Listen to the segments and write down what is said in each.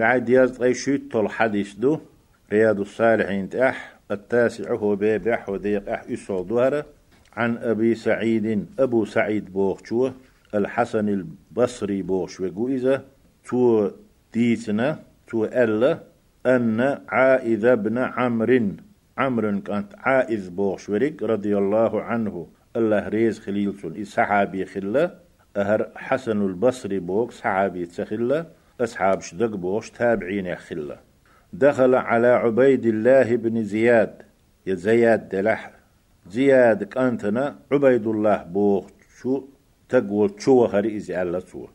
بعد يز أي شيء طول حديث دو رياض الصالحين تأح التاسع هو بيبح وديق أح يسعدوها عن أبي سعيد أبو سعيد بوخشوه الحسن البصري بوخش وقوئذا تو ديتنا تو ألا أن عائذ بن عمرو عمرو كانت عائذ بوخش ورق رضي الله عنه الله ريز خليلتون صحابي خلا أهر حسن البصري بوك صحابي تخلا أصحاب شدق بوش تابعين خلا دخل على عبيد الله بن زياد. يا زياد دلح. زياد كانتنا عبيد الله بوخ شو تقول شو هريز على سو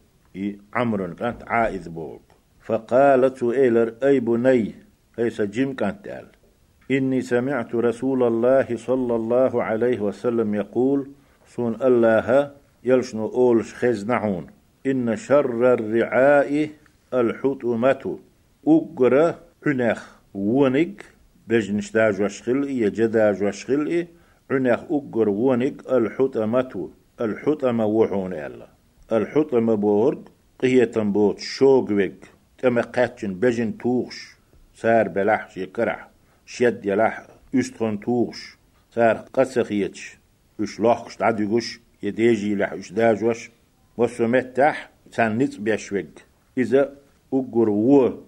عمرو كانت عائذ بوك فقالت إيلر أي بني ليس جيم كانت قال. إني سمعت رسول الله صلى الله عليه وسلم يقول سون الله يلشنو أولش خزنعون. إن شر الرعاء الحطمة أقرأ عنخ ونق بجنش داج وشخل إيا جداج وشخل إيه عنخ أقر ونق الحطمة الحطمة وحون الله الحطمة بورق قهية بوت شوقوك كما قاتشن بجن توغش سار بلح يكرح شد يلح استخن توغش سار قسخيتش اش لحقش تعديقش يديجي لح اش داجوش وسمتح سان نتس بيشوك إذا أقر و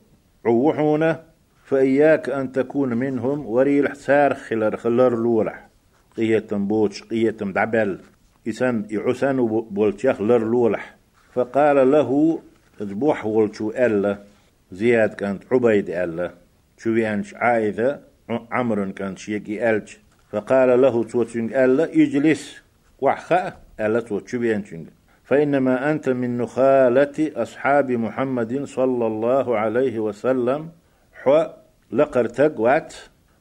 عوحونا فإياك أن تكون منهم وريل سار خلر خلر لولح قية بوتش قية دعبل. إسان يعسان بولتشاخ لر لولح فقال له ذبوح ولشو ألا زياد كانت عبيد ألا. شو بيانش عايدة عمر كانت شيكي ألج. فقال له توتشنج ألا اجلس. وحخاء ألا توتشو فإنما أنت من نخالة أصحاب محمد صلى الله عليه وسلم. حو لقر تقوات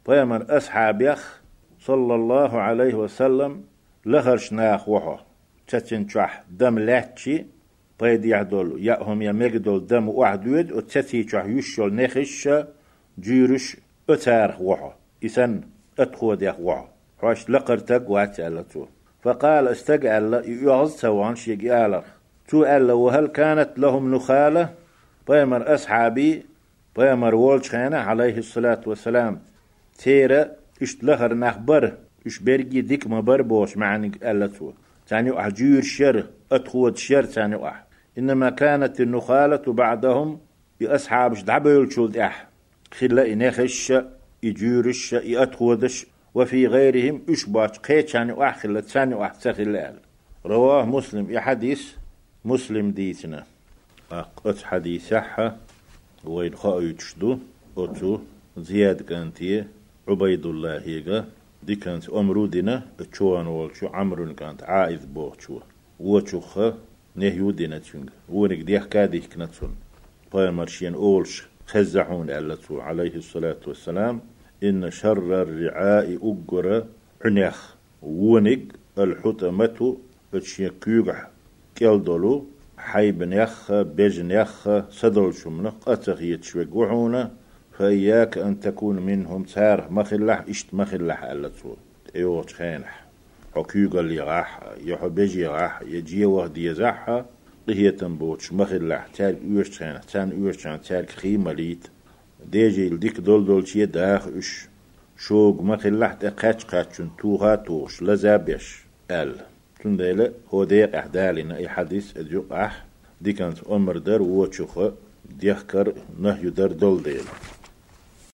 بيمر أصحاب يخ صلى الله عليه وسلم لغرش ناخ وحو. تتن دم لاتشي. بيد يعدل يأهم يمجدل دم وعدود وتتي تشح يشل نخش جيرش أتار وحو. إسن أتخود يخ وحو. حوش لقر تقوات ألتو فقال استقال يعز سوان شيء تو ألا وهل كانت لهم نخالة؟ بيمر أصحابي بيمر وولش عليه الصلاة والسلام. تيرا إشت لهر نخبر إش برجي ديك مبر بوش معني ألا تو. تاني أحجير شر أتخوت شر تاني أح. إنما كانت النخالة بعدهم بأصحاب دعبيل شولد أح. خلا إنخش يجورش يأتخودش وفي غيرهم إشباش قيتشاني وأحخل تساني وأحتخل رواه مسلم يحديث مسلم ديتنا. أقص حديث صحة وين خاء يتشدو أتو زياد كانتي عبيد الله هيغا دي كانت أمرودنا تشوان والشو عمرو كانت عائذ بوغشو وچوخ نهيو دينا تشنغ ونك ديح كاديح كنتسون. بايمرشين أولش خزعون ألتو عليه الصلاة والسلام. إن شر الرعاء أجر عنيخ. ونق الحتمة اتشيكيوغح كيلدولو حيبن يخ بيجن يخ صدل شمنا قتخ يتشوك وحونا فإياك أن تكون منهم تار مخلح إشت مخلح ألا تصور إيوه خينح. حكيوغ اللي غاح يحو بيجي غاح يجي وهدي يزاحها هي تنبوتش مخلح تار إيوش خينح تان إيوش خينح تار خيمة ليت. ديجي الديك دول دول شي داخ اش؟ شوق ما خلح تقاتش قاتشن توها توش لزابيش ال. تنديلا هو ديق احدالنا اي حديث اديو أح. دي كانت عمر در ووچوخه ديخكر نهيو در دول ديلا